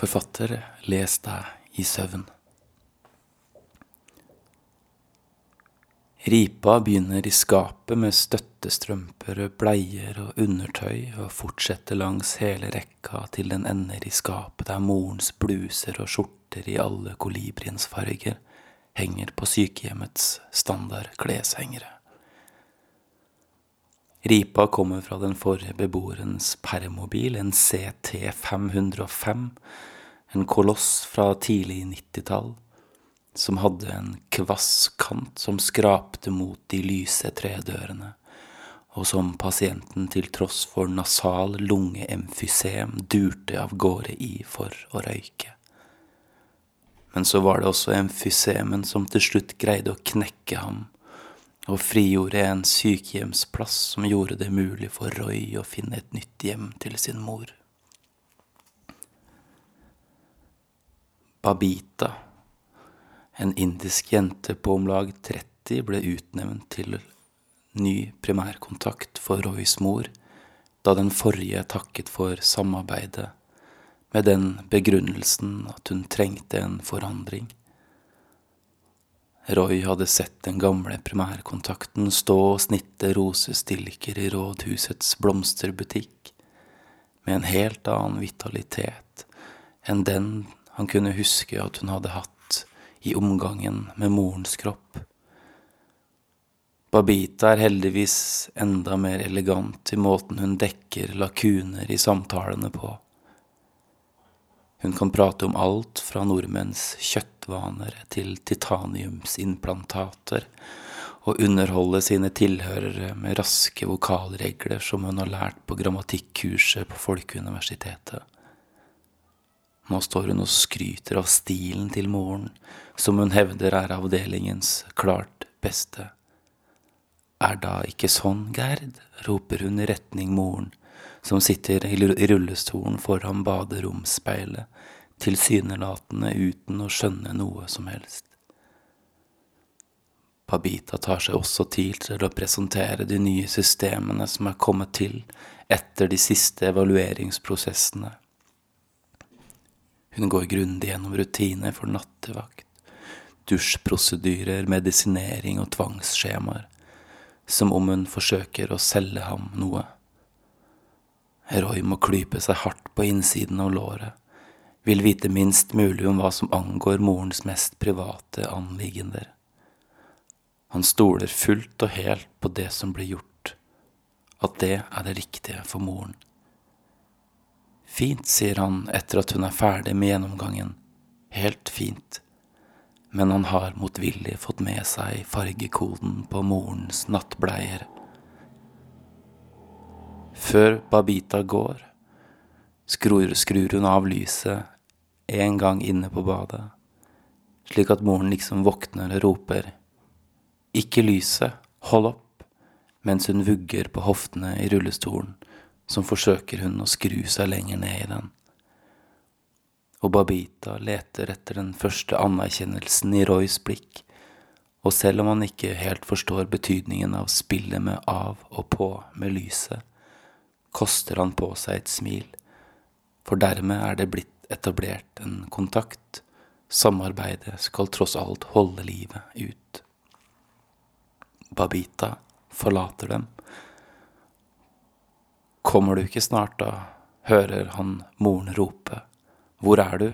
Forfatter, les deg i søvn. Ripa begynner i skapet med støttestrømper, bleier og undertøy, og fortsetter langs hele rekka til den ender i skapet der morens bluser og skjorter i alle kolibriens farger henger på sykehjemmets standard kleshengere. Ripa kommer fra den forrige beboerens permobil, en CT 505, en koloss fra tidlig 90-tall som hadde en kvass kant som skrapte mot de lyse tredørene, og som pasienten til tross for nasal lungeemfysem durte av gårde i for å røyke. Men så var det også emfysemen som til slutt greide å knekke ham, og frigjorde en sykehjemsplass som gjorde det mulig for Roy å finne et nytt hjem til sin mor. Babita en indisk jente på om lag 30 ble utnevnt til ny primærkontakt for Roys mor da den forrige takket for samarbeidet, med den begrunnelsen at hun trengte en forandring. Roy hadde sett den gamle primærkontakten stå og snitte rosestilker i rådhusets blomsterbutikk, med en helt annen vitalitet enn den han kunne huske at hun hadde hatt i omgangen med morens kropp. Babita er heldigvis enda mer elegant i måten hun dekker lakuner i samtalene på. Hun kan prate om alt fra nordmenns kjøttvaner til titaniumsimplantater, og underholde sine tilhørere med raske vokalregler som hun har lært på grammatikkurset på Folkeuniversitetet. Nå står hun og skryter av stilen til moren, som hun hevder er avdelingens klart beste. Er da ikke sånn, Gerd? roper hun i retning moren, som sitter i rullestolen foran baderomsspeilet, tilsynelatende uten å skjønne noe som helst. Babita tar seg også tid til å presentere de nye systemene som er kommet til etter de siste evalueringsprosessene hun går grundig gjennom rutiner for nattevakt, dusjprosedyrer, medisinering og tvangsskjemaer, som om hun forsøker å selge ham noe. Roy må klype seg hardt på innsiden av låret, vil vite minst mulig om hva som angår morens mest private anliggender. Han stoler fullt og helt på det som blir gjort, at det er det riktige for moren. Fint, sier han etter at hun er ferdig med gjennomgangen. Helt fint. Men han har motvillig fått med seg fargekoden på morens nattbleier. Før Babita går, skrur, skrur hun av lyset en gang inne på badet, slik at moren liksom våkner og roper Ikke lyset, hold opp, mens hun vugger på hoftene i rullestolen som forsøker hun å skru seg lenger ned i den. Og Babita leter etter den første anerkjennelsen i Roys blikk, og selv om han ikke helt forstår betydningen av spillet med av og på med lyset, koster han på seg et smil, for dermed er det blitt etablert en kontakt. Samarbeidet skal tross alt holde livet ut. Babita forlater dem Kommer du ikke snart, da, hører han moren rope. Hvor er du?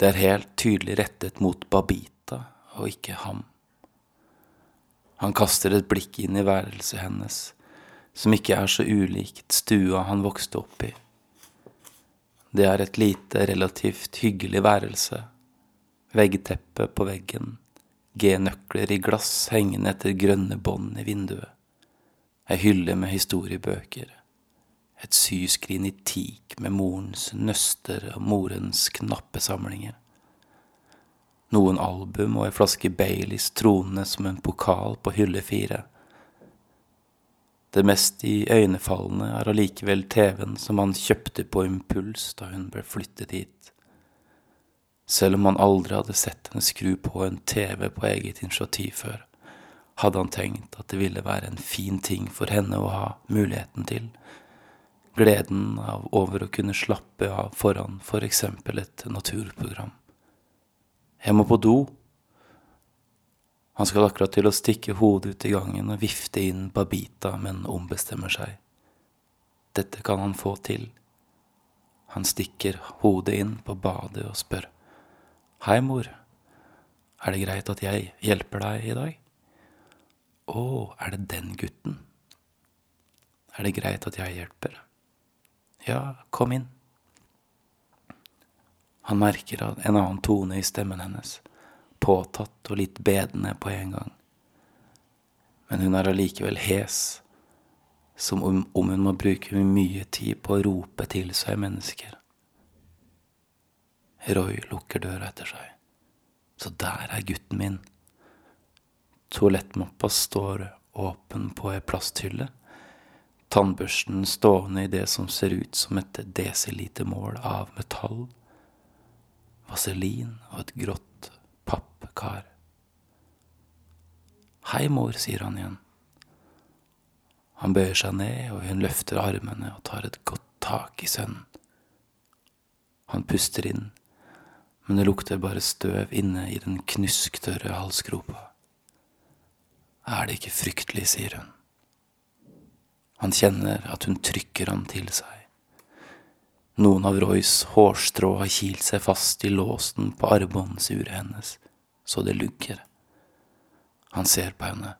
Det er helt tydelig rettet mot Babita og ikke ham. Han kaster et blikk inn i værelset hennes, som ikke er så ulikt stua han vokste opp i. Det er et lite, relativt hyggelig værelse, veggteppe på veggen, G-nøkler i glass hengende etter grønne bånd i vinduet. Ei hylle med historiebøker, et syskrin i teak med morens nøster og morens knappesamlinger, noen album og ei flaske Baileys tronende som en pokal på hylle fire. Det mest iøynefallende er allikevel TV-en som han kjøpte på impuls da hun ble flyttet hit. Selv om han aldri hadde sett henne skru på en TV på eget initiativ før hadde han tenkt at det ville være en fin ting for henne å ha muligheten til, gleden av over å kunne slappe av foran for eksempel et naturprogram. Jeg må på do. Han skal akkurat til å stikke hodet ut i gangen og vifte inn Babita, men ombestemmer seg. Dette kan han få til. Han stikker hodet inn på badet og spør. Hei, mor. Er det greit at jeg hjelper deg i dag? Å, er det den gutten? Er det greit at jeg hjelper? Ja, kom inn. Han merker en annen tone i stemmen hennes, påtatt og litt bedende på en gang. Men hun er allikevel hes, som om hun må bruke mye tid på å rope til seg mennesker. Roy lukker døra etter seg. Så der er gutten min. Toalettmappa står åpen på ei plasthylle tannbørsten stående i det som ser ut som et desilitermål av metall, vaselin og et grått pappkar. Hei, mor, sier han igjen. Han bøyer seg ned, og hun løfter armene og tar et godt tak i sønnen. Han puster inn, men det lukter bare støv inne i den knusktørre halsgropa. Er det ikke fryktelig, sier hun. Han kjenner at hun trykker ham til seg. Noen av Roys hårstrå har kilt seg fast i låsen på armbåndsuret hennes, så det lugger. Han ser på henne,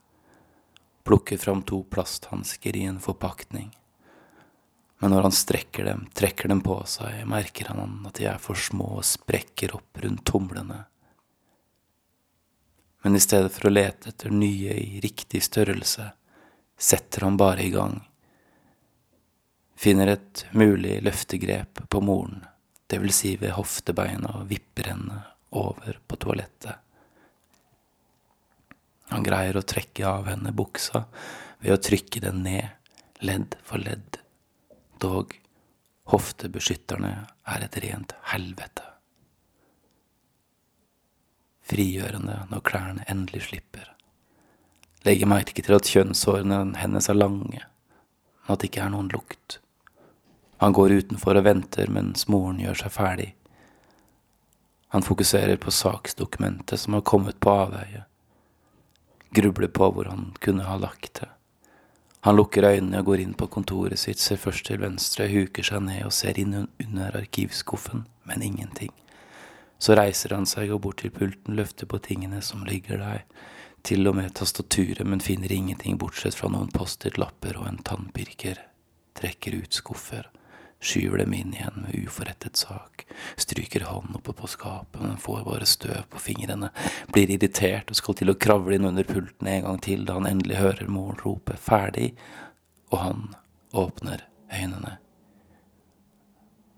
plukker fram to plasthansker i en forpakning. Men når han strekker dem, trekker dem på seg, merker han at de er for små og sprekker opp rundt tomlene. Men i stedet for å lete etter nye i riktig størrelse, setter han bare i gang. Finner et mulig løftegrep på moren, det vil si ved hoftebeina, og vipper henne over på toalettet. Han greier å trekke av henne buksa ved å trykke den ned, ledd for ledd. Dog, hoftebeskytterne er et rent helvete. Frigjørende når klærne endelig slipper legger merke til at kjønnshårene hennes er lange, men at det ikke er noen lukt. Han går utenfor og venter mens moren gjør seg ferdig. Han fokuserer på saksdokumentet som har kommet på avveie, grubler på hvor han kunne ha lagt det. Han lukker øynene og går inn på kontoret sitt, ser først til venstre, huker seg ned og ser inn under arkivskuffen, men ingenting. Så reiser han seg, går bort til pulten, løfter på tingene som ligger der, til og med tastaturet, men finner ingenting bortsett fra noen Post-It-lapper og en tannpirker. Trekker ut skuffer, skyver dem inn igjen med uforrettet sak, stryker hånden oppe på skapet, men får bare støv på fingrene, blir irritert og skal til å kravle inn under pulten en gang til da han endelig hører moren rope ferdig, og han åpner øynene.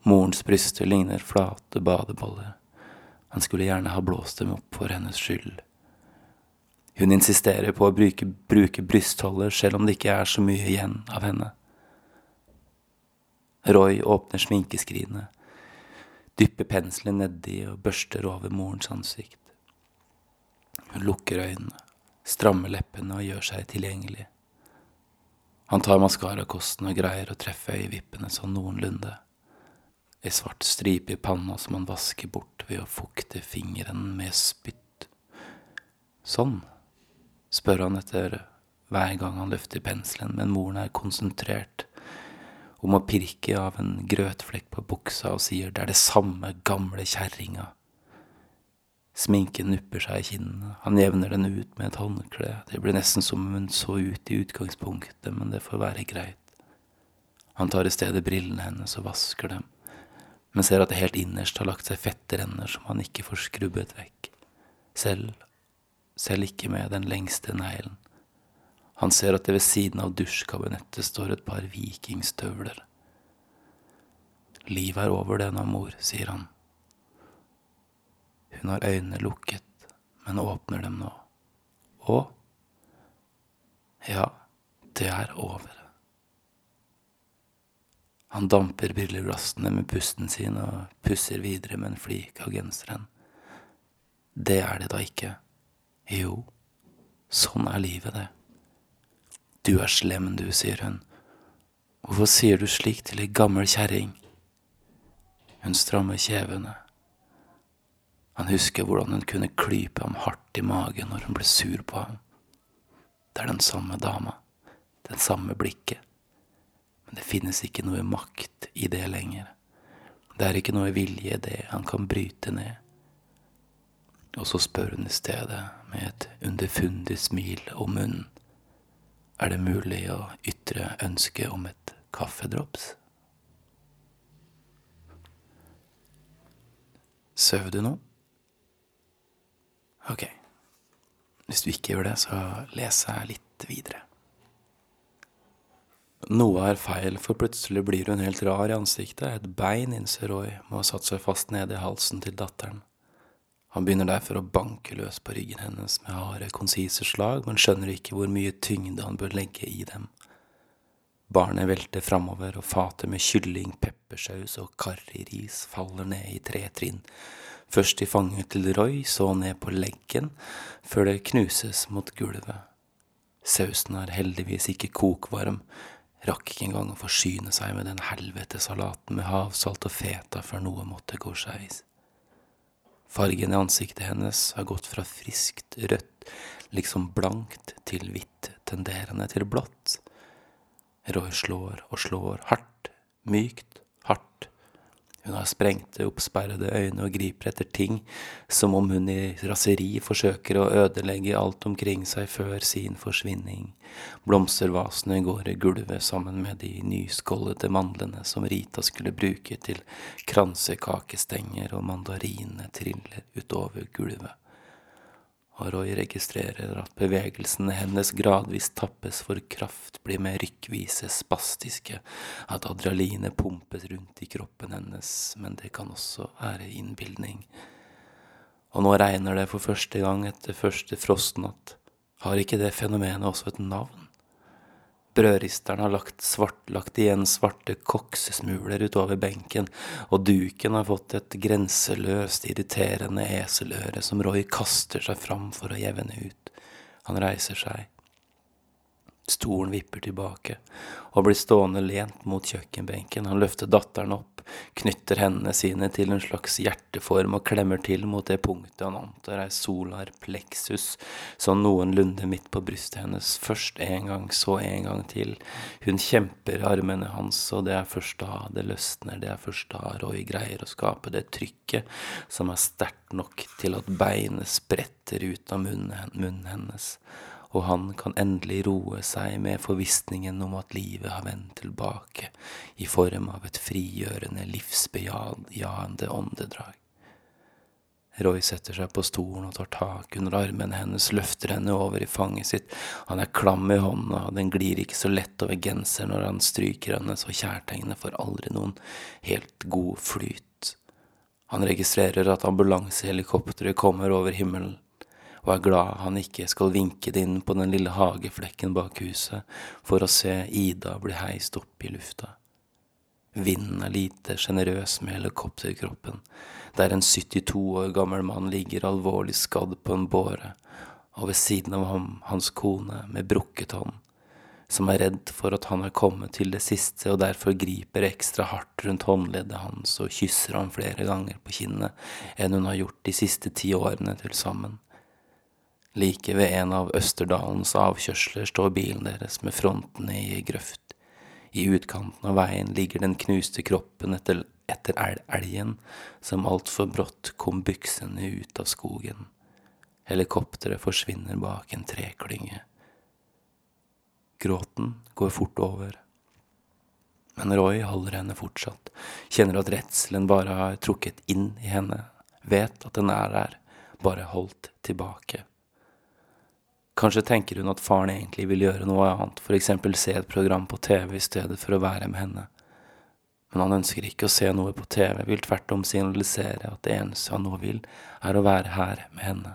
Morens bryster ligner flate badeboller. Han skulle gjerne ha blåst dem opp for hennes skyld. Hun insisterer på å bruke, bruke brystholder selv om det ikke er så mye igjen av henne. Roy åpner sminkeskrinet, dypper penselen nedi og børster over morens ansikt. Hun lukker øynene, strammer leppene og gjør seg tilgjengelig. Han tar maskarakosten og greier å treffe øyevippene sånn noenlunde. Ei svart stripe i panna som han vasker bort ved å fukte fingeren med spytt. Sånn spør han etter hver gang han løfter penselen, men moren er konsentrert om å pirke av en grøtflekk på buksa og sier det er det samme gamle kjerringa. Sminken nupper seg i kinnene, han jevner den ut med et håndkle, det blir nesten som om hun så ut i utgangspunktet, men det får være greit. Han tar i stedet brillene hennes og vasker dem, men ser at det helt innerst har lagt seg fetterenner som han ikke får skrubbet vekk. Selv selv ikke med den lengste neglen. Han ser at det ved siden av dusjkabinettet står et par vikingstøvler. Livet er over det nå, mor, sier han. Hun har øynene lukket, men åpner dem nå. Og? Ja, det er over. Han damper brilleglassene med pusten sin og pusser videre med en flik av genseren. Det er det da ikke. Jo, sånn er livet, det. Du er slem, du, sier hun, Hvorfor sier du slik til ei gammel kjerring? Hun strammer kjevene. Han husker hvordan hun kunne klype ham hardt i magen når hun ble sur på ham. Det er den samme dama, den samme blikket. Men det finnes ikke noe makt i det lenger. Det er ikke noe vilje i det han kan bryte ned. Og så spør hun i stedet, med et underfundig smil om munnen, er det mulig å ytre ønske om et kaffedrops? Søv du nå? Ok. Hvis du ikke gjør det, så leser jeg litt videre. Noe er feil, for plutselig blir hun helt rar i ansiktet. Et bein, innser Roy, må ha satt seg fast nede i halsen til datteren. Han begynner derfor å banke løs på ryggen hennes med harde, konsise slag, men skjønner ikke hvor mye tyngde han bør legge i dem. Barnet velter framover, og fatet med kylling, peppersaus og karriris faller ned i tre trinn, først i fanget til Roy, så ned på leggen, før det knuses mot gulvet. Sausen er heldigvis ikke kokvarm, rakk ikke engang å forsyne seg med den helvetesalaten med havsalt og feta før noe måtte gå skeis. Fargen i ansiktet hennes har gått fra friskt rødt, liksom blankt, til hvitt, tenderende til blått. Roy slår og slår, hardt, mykt, hardt, hun har sprengte, oppsperrede øyne og griper etter ting, som om hun i raseri forsøker å ødelegge alt omkring seg før sin forsvinning. Blomstervasene går i gulvet sammen med de nyskållede mandlene som Rita skulle bruke til kransekakestenger, og mandarinene triller utover gulvet Roy registrerer at bevegelsene hennes gradvis tappes for kraft, blir mer rykkvise, spastiske, at adrenalinet pumpes rundt i kroppen hennes, men det kan også være innbilning. Og nå regner det for første gang etter første frostnatt. Har ikke det fenomenet også et navn? Brødristeren har lagt, svartlagt igjen svarte koksesmuler utover benken, og duken har fått et grenseløst irriterende eseløre som Roy kaster seg fram for å jevne ut. Han reiser seg. Stolen vipper tilbake og blir stående lent mot kjøkkenbenken. Han løfter datteren opp knytter hendene sine til en slags hjerteform og klemmer til mot det punktet han antar er solar plexus, sånn noenlunde midt på brystet hennes. Først en gang, så en gang til. Hun kjemper armene hans, og det er først da det løsner, det er først da Roy greier å skape det trykket som er sterkt nok til at beinet spretter ut av munnen hennes og han kan endelig roe seg med forvissningen om at livet har vendt tilbake i form av et frigjørende, livsbejaende åndedrag. Roy setter seg på stolen og tar tak under armen hennes, løfter henne over i fanget sitt. Han er klam i hånda, og den glir ikke så lett over genseren når han stryker henne, så kjærtegnet får aldri noen helt god flyt. Han registrerer at ambulansehelikopteret kommer over himmelen og er glad han ikke skal vinke det inn på den lille hageflekken bak huset for å se Ida bli heist opp i lufta. Vinden er lite sjenerøs med helikopterkroppen, der en 72 år gammel mann ligger alvorlig skadd på en båre, og ved siden av ham hans kone med brukket hånd, som er redd for at han er kommet til det siste og derfor griper ekstra hardt rundt håndleddet hans og kysser ham flere ganger på kinnet enn hun har gjort de siste ti årene til sammen. Like ved en av Østerdalens avkjørsler står bilen deres med fronten i grøft. I utkanten av veien ligger den knuste kroppen etter, etter elgen som altfor brått kom byksende ut av skogen. Helikopteret forsvinner bak en treklynge. Gråten går fort over. Men Roy holder henne fortsatt, kjenner at redselen bare har trukket inn i henne, vet at den er der, bare holdt tilbake. Kanskje tenker hun at faren egentlig vil gjøre noe annet, eksempel se et program på TV i stedet for å være med henne. Men han ønsker ikke å se noe på TV, vil tvert om signalisere at det eneste han nå vil, er å være her med henne.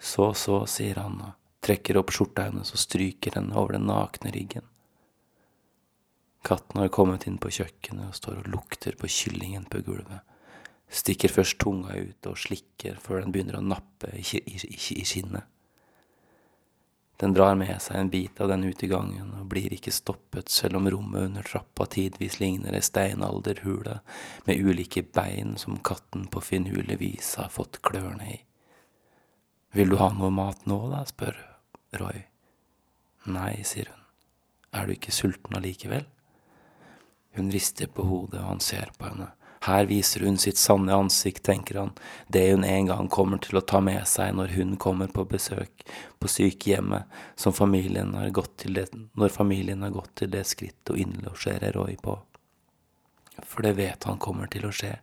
Så, så, sier han og trekker opp skjorta hennes og stryker henne over den nakne ryggen. Katten har kommet inn på kjøkkenet og står og lukter på kyllingen på gulvet. Stikker først tunga ut og slikker før den begynner å nappe i, i, i, i skinnet. Den drar med seg en bit av den ut i gangen og blir ikke stoppet, selv om rommet under trappa tidvis ligner ei steinalderhule med ulike bein som katten på finurlig vis har fått klørne i. Vil du ha noe mat nå, da? spør Roy. Nei, sier hun. Er du ikke sulten allikevel? Hun rister på hodet, og han ser på henne. Her viser hun sitt sanne ansikt, tenker han, det hun en gang kommer til å ta med seg når hun kommer på besøk på sykehjemmet som familien har gått til det, når familien har gått til det skritt å innlosjere Roy på. For det vet han kommer til å skje,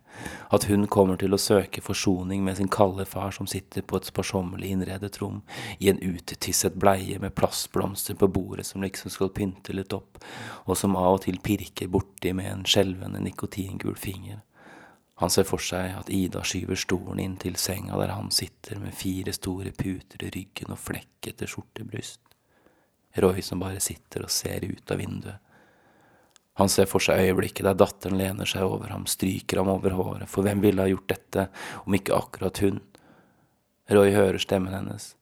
at hun kommer til å søke forsoning med sin kalde far som sitter på et sparsommelig innredet rom i en utetisset bleie med plastblomster på bordet som liksom skal pynte litt opp, og som av og til pirker borti med en skjelvende nikotingul finger. Han ser for seg at Ida skyver stolen inn til senga der han sitter med fire store puter i ryggen og flekkete skjortebryst. Roy som bare sitter og ser ut av vinduet. Han ser for seg øyeblikket der datteren lener seg over ham, stryker ham over håret, for hvem ville ha gjort dette om ikke akkurat hun? Roy hører stemmen hennes.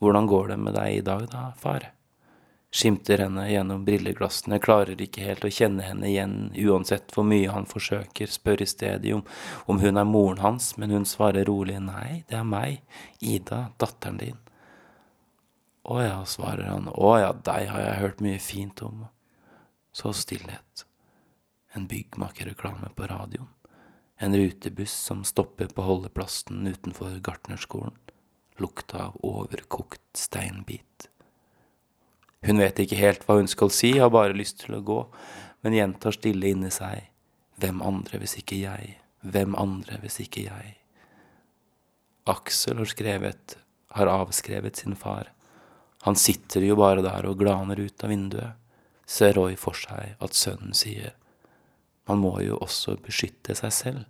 Hvordan går det med deg i dag da, far? Skimter henne gjennom brilleglassene, klarer ikke helt å kjenne henne igjen, uansett hvor mye han forsøker, spør i stedet om, om hun er moren hans, men hun svarer rolig nei, det er meg, Ida, datteren din. Å ja, svarer han, å ja, deg har jeg hørt mye fint om. Så stillhet. En byggmakerreklame på radioen. En rutebuss som stopper på holdeplassen utenfor gartnerskolen. Lukta av overkokt steinbit. Hun vet ikke helt hva hun skal si, har bare lyst til å gå, men gjentar stille inni seg, hvem andre hvis ikke jeg, hvem andre hvis ikke jeg. Aksel har skrevet, har avskrevet sin far. Han sitter jo bare der og glaner ut av vinduet, ser Roy for seg at sønnen sier, man må jo også beskytte seg selv.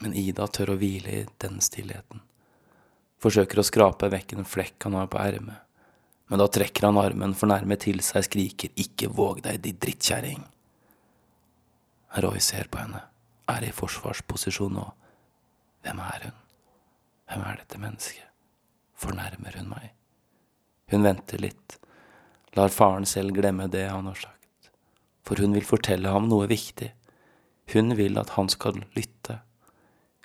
Men Ida tør å hvile i den stillheten forsøker å skrape vekk en flekk han har på ermet, men da trekker han armen for nærme til seg, skriker ikke våg deg, de drittkjerring. Roy ser på henne, er i forsvarsposisjon nå. Hvem er hun? Hvem er dette mennesket? Fornærmer hun meg? Hun venter litt, lar faren selv glemme det han har sagt, for hun vil fortelle ham noe viktig. Hun vil at han skal lytte.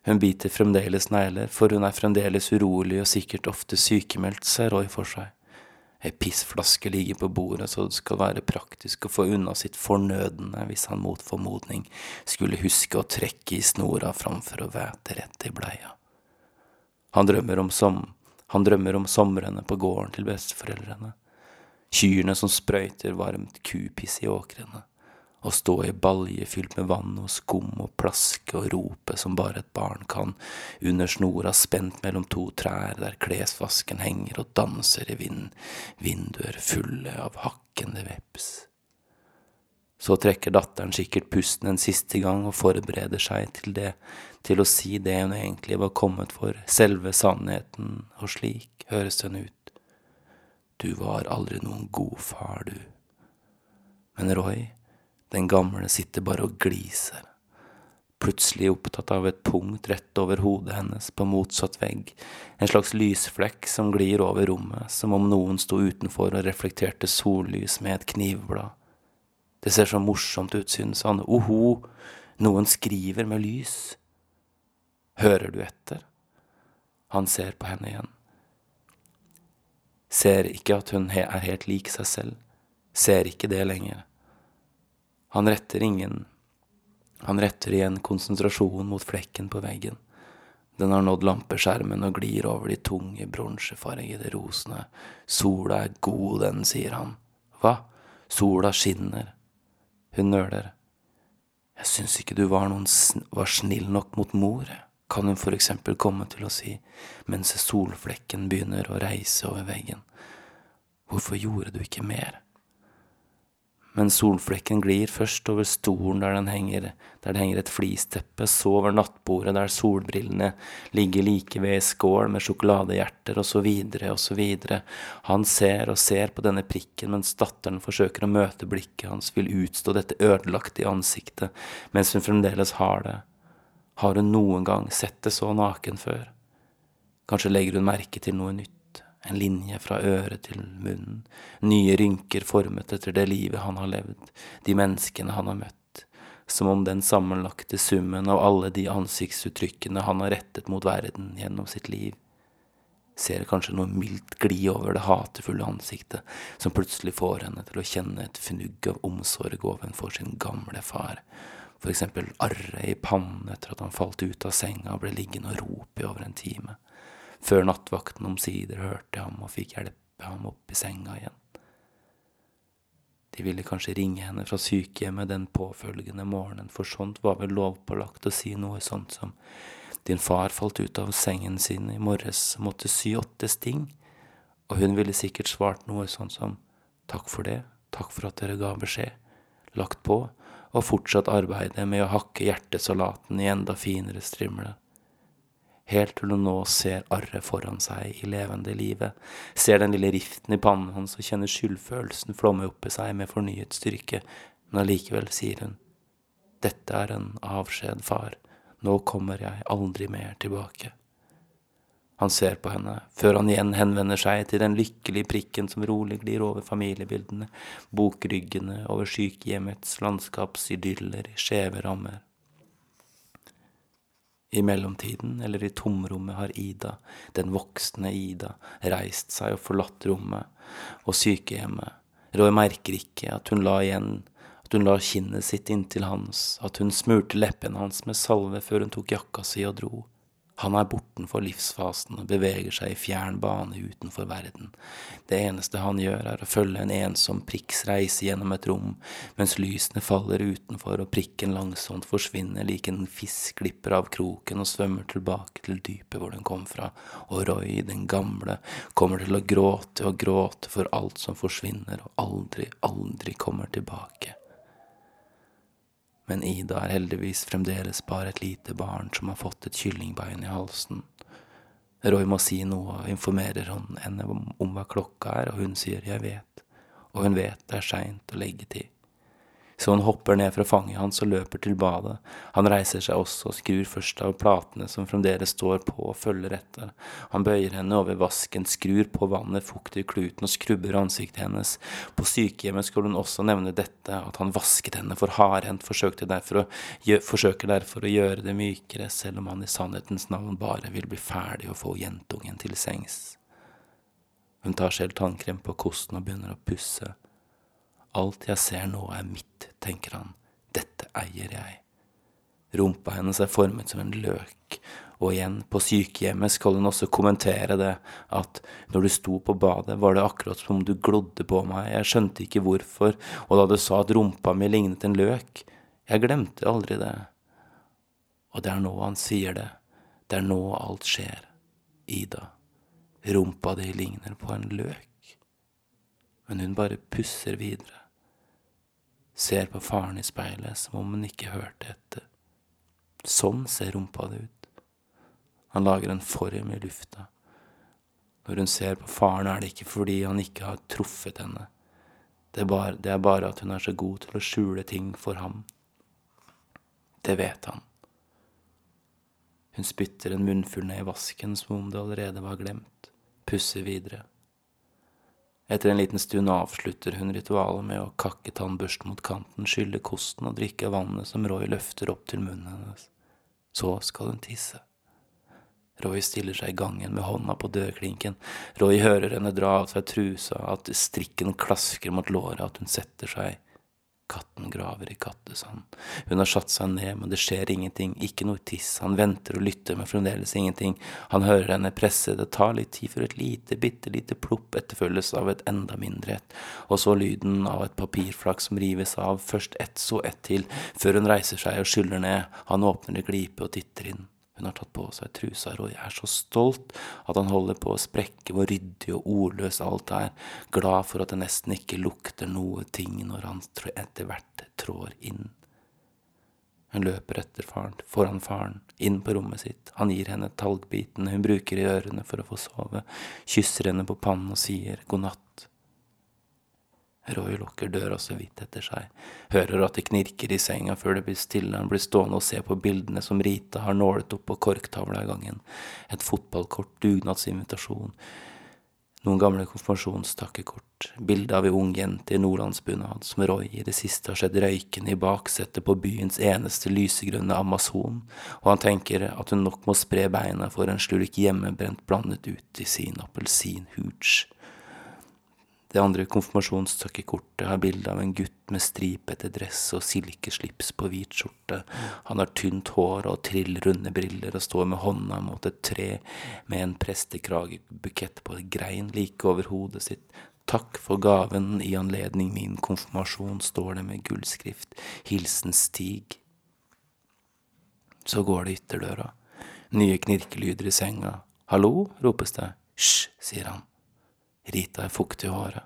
Hun biter fremdeles negler, for hun er fremdeles urolig og sikkert ofte sykemeldt, ser Roy for seg. Ei pissflaske ligger på bordet så det skal være praktisk å få unna sitt fornødne hvis han mot formodning skulle huske å trekke i snora framfor å væte rett i bleia. Han drømmer om, som, han drømmer om somrene på gården til besteforeldrene, kyrne som sprøyter varmt kupiss i åkrene å stå i balje fylt med vann og skum og plaske og rope som bare et barn kan, under snora spent mellom to trær der klesvasken henger og danser i vind, vinduer fulle av hakkende veps. Så trekker datteren sikkert pusten en siste gang og forbereder seg til det, til å si det hun egentlig var kommet for, selve sannheten, og slik høres den ut. Du var aldri noen god far, du. Men Roy, den gamle sitter bare og gliser, plutselig opptatt av et punkt rett over hodet hennes på motsatt vegg, en slags lysflekk som glir over rommet, som om noen sto utenfor og reflekterte sollys med et knivblad. Det ser så morsomt ut, synes han, oho, noen skriver med lys. Hører du etter? Han ser på henne igjen. Ser ikke at hun er helt lik seg selv, ser ikke det lenger. Han retter ingen Han retter igjen konsentrasjonen mot flekken på veggen. Den har nådd lampeskjermen og glir over de tunge, bronsefargede rosene. Sola er god, den, sier han. Hva? Sola skinner. Hun nøler. Jeg syns ikke du var, noen, var snill nok mot mor, kan hun for eksempel komme til å si, mens solflekken begynner å reise over veggen. Hvorfor gjorde du ikke mer? Men solflekken glir først over stolen der, henger, der det henger et flisteppe, så over nattbordet der solbrillene ligger like ved i skål med sjokoladehjerter, og så videre og så videre. Han ser og ser på denne prikken mens datteren forsøker å møte blikket hans, vil utstå dette ødelagte i ansiktet, mens hun fremdeles har det. Har hun noen gang sett det så naken før? Kanskje legger hun merke til noe nytt, en linje fra øret til munnen, nye rynker formet etter det livet han har levd, de menneskene han har møtt, som om den sammenlagte summen av alle de ansiktsuttrykkene han har rettet mot verden gjennom sitt liv, ser kanskje noe mildt gli over det hatefulle ansiktet som plutselig får henne til å kjenne et fnugg av omsorg overfor sin gamle far, for eksempel arret i pannen etter at han falt ut av senga og ble liggende og rope i over en time, før nattvakten omsider hørte ham og fikk hjelpe ham opp i senga igjen. De ville kanskje ringe henne fra sykehjemmet den påfølgende morgenen, for sånt var vel lovpålagt å si noe sånt som din far falt ut av sengen sin i morges og måtte sy åtte sting, og hun ville sikkert svart noe sånt som takk for det, takk for at dere ga beskjed, lagt på, og fortsatt arbeidet med å hakke hjertesalaten i enda finere strimler. Helt til hun nå ser arret foran seg i levende livet, ser den lille riften i pannen hans og kjenner skyldfølelsen flomme opp i seg med fornyet styrke, men allikevel sier hun, dette er en avskjed, far nå kommer jeg aldri mer tilbake. Han ser på henne, før han igjen henvender seg til den lykkelige prikken som rolig glir over familiebildene, bokryggene over sykehjemmets landskapsidyller i skjeve rammer. I mellomtiden, eller i tomrommet, har Ida, den voksne Ida, reist seg og forlatt rommet og sykehjemmet. Roy merker ikke at hun la igjen at hun la kinnet sitt inntil hans, at hun smurte leppene hans med salve før hun tok jakka si og dro. Han er bortenfor livsfasen og beveger seg i fjern bane utenfor verden. Det eneste han gjør, er å følge en ensom prikks reise gjennom et rom, mens lysene faller utenfor og prikken langsomt forsvinner lik en fisk glipper av kroken og svømmer tilbake til dypet hvor den kom fra, og Roy, den gamle, kommer til å gråte og gråte for alt som forsvinner og aldri, aldri kommer tilbake men Ida er heldigvis fremdeles bare et lite barn som har fått et kyllingbein i halsen. Roy må si noe og informerer henne om, hva klokka er, og hun sier jeg vet, og hun vet det er seint å legge til så hun hopper ned fra fanget hans og løper til badet. Han reiser seg også og skrur først av platene som fremdeles står på og følger etter. Han bøyer henne over vasken, skrur på vannet, fukter kluten og skrubber ansiktet hennes. På sykehjemmet skulle hun også nevne dette, at han vasket henne for hardhendt, forsøker derfor å gjøre det mykere, selv om han i sannhetens navn bare vil bli ferdig og få jentungen til sengs. Hun tar selv tannkrem på kosten og begynner å pusse. Alt jeg ser nå er mitt, tenker han, dette eier jeg. Rumpa hennes er formet som en løk, og igjen, på sykehjemmet skal hun også kommentere det, at når du sto på badet, var det akkurat som om du glodde på meg, jeg skjønte ikke hvorfor, og da du sa at rumpa mi lignet en løk, jeg glemte aldri det. Og det er nå han sier det, det er nå alt skjer, Ida, rumpa di ligner på en løk. Men hun bare pusser videre, ser på faren i speilet som om hun ikke hørte etter. Sånn ser rumpa det ut. Han lager en form i lufta. Når hun ser på faren, er det ikke fordi han ikke har truffet henne. Det er, bare, det er bare at hun er så god til å skjule ting for ham. Det vet han. Hun spytter en munnfull ned i vasken som om det allerede var glemt, pusser videre. Etter en liten stund avslutter hun ritualet med å kakke tannbørsten mot kanten, skylle kosten og drikke vannet som Roy løfter opp til munnen hennes. Så skal hun tisse. Roy stiller seg i gangen med hånda på dørklinken. Roy hører henne dra av seg trusa, at strikken klasker mot låret, at hun setter seg Katten graver i kattesand. Hun har satt seg ned, men det skjer ingenting, ikke noe tiss. Han venter og lytter, men fremdeles ingenting. Han hører henne presse, det tar litt tid før et lite, bitte lite plopp etterfølges av et enda mindre et, og så lyden av et papirflak som rives av, først ett, så ett til, før hun reiser seg og skyller ned. Han åpner det glipe og titter inn. Hun har tatt på seg trusa, og jeg er så stolt at han holder på å sprekke hvor ryddig og ordløs alt er, glad for at det nesten ikke lukter noe ting når han etter hvert trår inn. Hun løper etter faren, foran faren, inn på rommet sitt, han gir henne talgbitene hun bruker i ørene for å få sove, kysser henne på pannen og sier god natt. Roy lukker døra så vidt etter seg, hører at det knirker i senga før det blir stille, han blir stående og se på bildene som Rita har nålet opp på korktavla i gangen, et fotballkort, dugnadsinvitasjon, Noen gamle konfirmasjonstakkekort, bilde av ei ung jente i nordlandsbunad som Roy i det siste har sett røykende i baksetet på byens eneste lysegrønne Amazon, og han tenker at hun nok må spre beina for en slurk hjemmebrent blandet ut i sin appelsinhooch. Det andre konfirmasjonstøkkekortet har bilde av en gutt med stripete dress og silkeslips på hvit skjorte. Han har tynt hår og trillrunde briller og står med hånda mot et tre med en prestekragebukett på en grein like over hodet sitt. Takk for gaven i anledning min konfirmasjon, står det med gullskrift. Hilsen Stig. Så går det ytterdøra. Nye knirkelyder i senga. Hallo, ropes det. Hysj, sier han. Rita er fuktig i håret,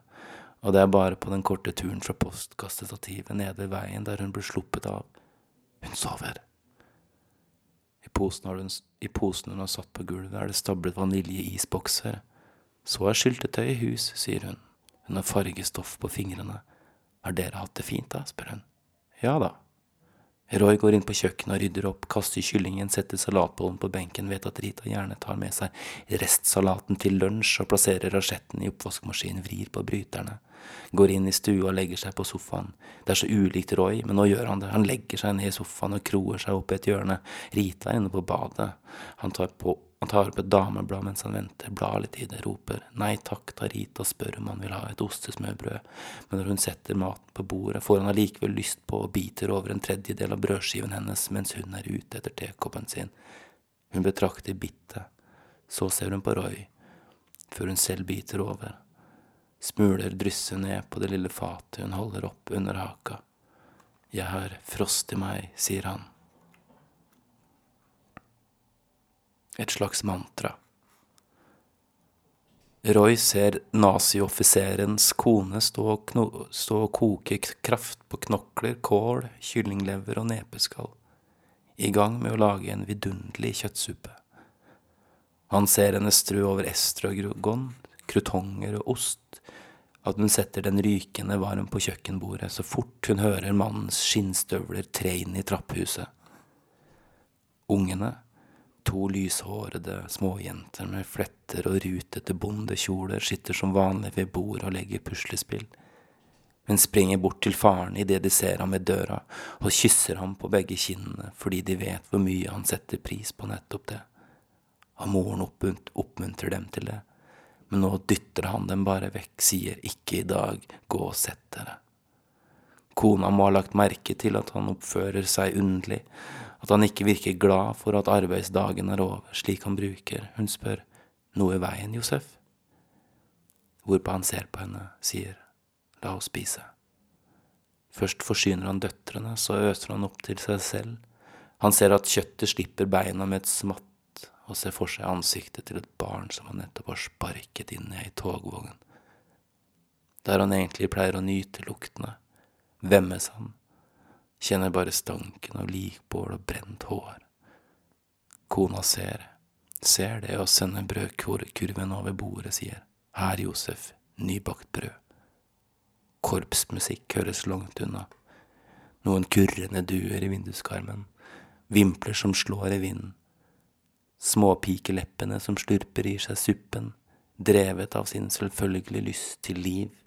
og det er bare på den korte turen fra postkassestativet nede i veien der hun blir sluppet av. Hun sover. I posen, hun, I posen hun har satt på gulvet, er det stablet vaniljeisbokser. Så er syltetøy i hus, sier hun. Hun har fargestoff på fingrene. Har dere hatt det fint, da? spør hun. Ja da. Roy går inn på kjøkkenet og rydder opp, kaster kyllingen, setter salatbollen på benken, vet at Rita gjerne tar med seg restsalaten til lunsj og plasserer rasjetten i oppvaskmaskinen, vrir på bryterne. Går inn i stua og legger seg på sofaen. Det er så ulikt Roy, men nå gjør han det. Han legger seg ned i sofaen og kroer seg opp i et hjørne. Rita er inne på badet. Han tar på han tar opp et dameblad mens han venter, blar litt i det, roper nei takk, Tarita spør om han vil ha et ostesmørbrød, men når hun setter maten på bordet, får han allikevel lyst på og biter over en tredjedel av brødskiven hennes mens hun er ute etter tekoppen sin. Hun betrakter bittet, så ser hun på Roy, før hun selv biter over. Smuler drysser ned på det lille fatet hun holder opp under haka. Jeg har frost i meg, sier han. Et slags mantra. Roy ser nazioffiserens kone stå og, stå og koke kraft på knokler, kål, kyllinglever og nepeskall, i gang med å lage en vidunderlig kjøttsuppe. Han ser henne strø over estragon, krutonger og ost, at hun setter den rykende varm på kjøkkenbordet så fort hun hører mannens skinnstøvler tre inn i trapphuset. Ungene, To lyshårede småjenter med fletter og rutete bondekjoler sitter som vanlig ved bordet og legger puslespill, men springer bort til faren idet de ser ham ved døra, og kysser ham på begge kinnene fordi de vet hvor mye han setter pris på nettopp det. Og moren oppmuntrer dem til det, men nå dytter han dem bare vekk, sier ikke i dag, gå og sett dere. Kona må ha lagt merke til at han oppfører seg underlig, at han ikke virker glad for at arbeidsdagen er over, slik han bruker. Hun spør, noe i veien, Josef? Hvorpå han ser på henne, sier, la oss spise. Først forsyner han døtrene, så øser han opp til seg selv. Han ser at kjøttet slipper beina med et smatt, og ser for seg ansiktet til et barn som han nettopp har sparket inn i ei togvogn. Der han egentlig pleier å nyte luktene, vemmes han kjenner bare stanken av likbål og brent hår. Kona ser, ser det og sender brødkurven over bordet, sier Her, Josef, nybakt brød. Korpsmusikk høres langt unna. Noen kurrende duer i vinduskarmen, vimpler som slår i vinden. Småpikeleppene som slurper i seg suppen, drevet av sin selvfølgelige lyst til liv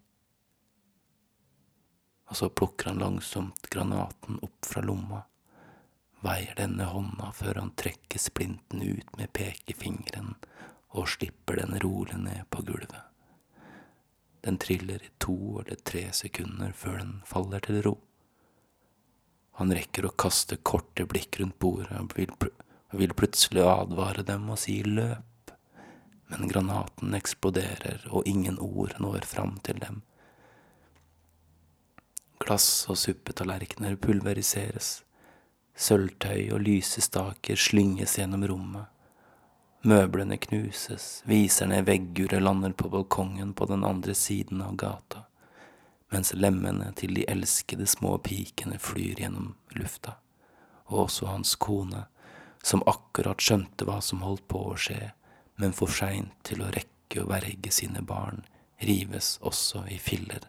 og så plukker han langsomt granaten opp fra lomma, veier denne hånda før han trekker splinten ut med pekefingeren og slipper den rolig ned på gulvet. Den triller i to eller tre sekunder før den faller til ro. Han rekker å kaste korte blikk rundt bordet og vil, pl vil plutselig advare dem og si løp, men granaten eksploderer og ingen ord når fram til dem. Glass og suppetallerkener pulveriseres. Sølvtøy og lysestaker slynges gjennom rommet. Møblene knuses, viserne i vegguret lander på balkongen på den andre siden av gata, mens lemmene til de elskede små pikene flyr gjennom lufta, og også hans kone, som akkurat skjønte hva som holdt på å skje, men for seint til å rekke å verge sine barn, rives også i filler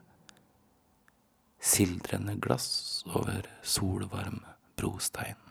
sildrende glass over solvarm brostein.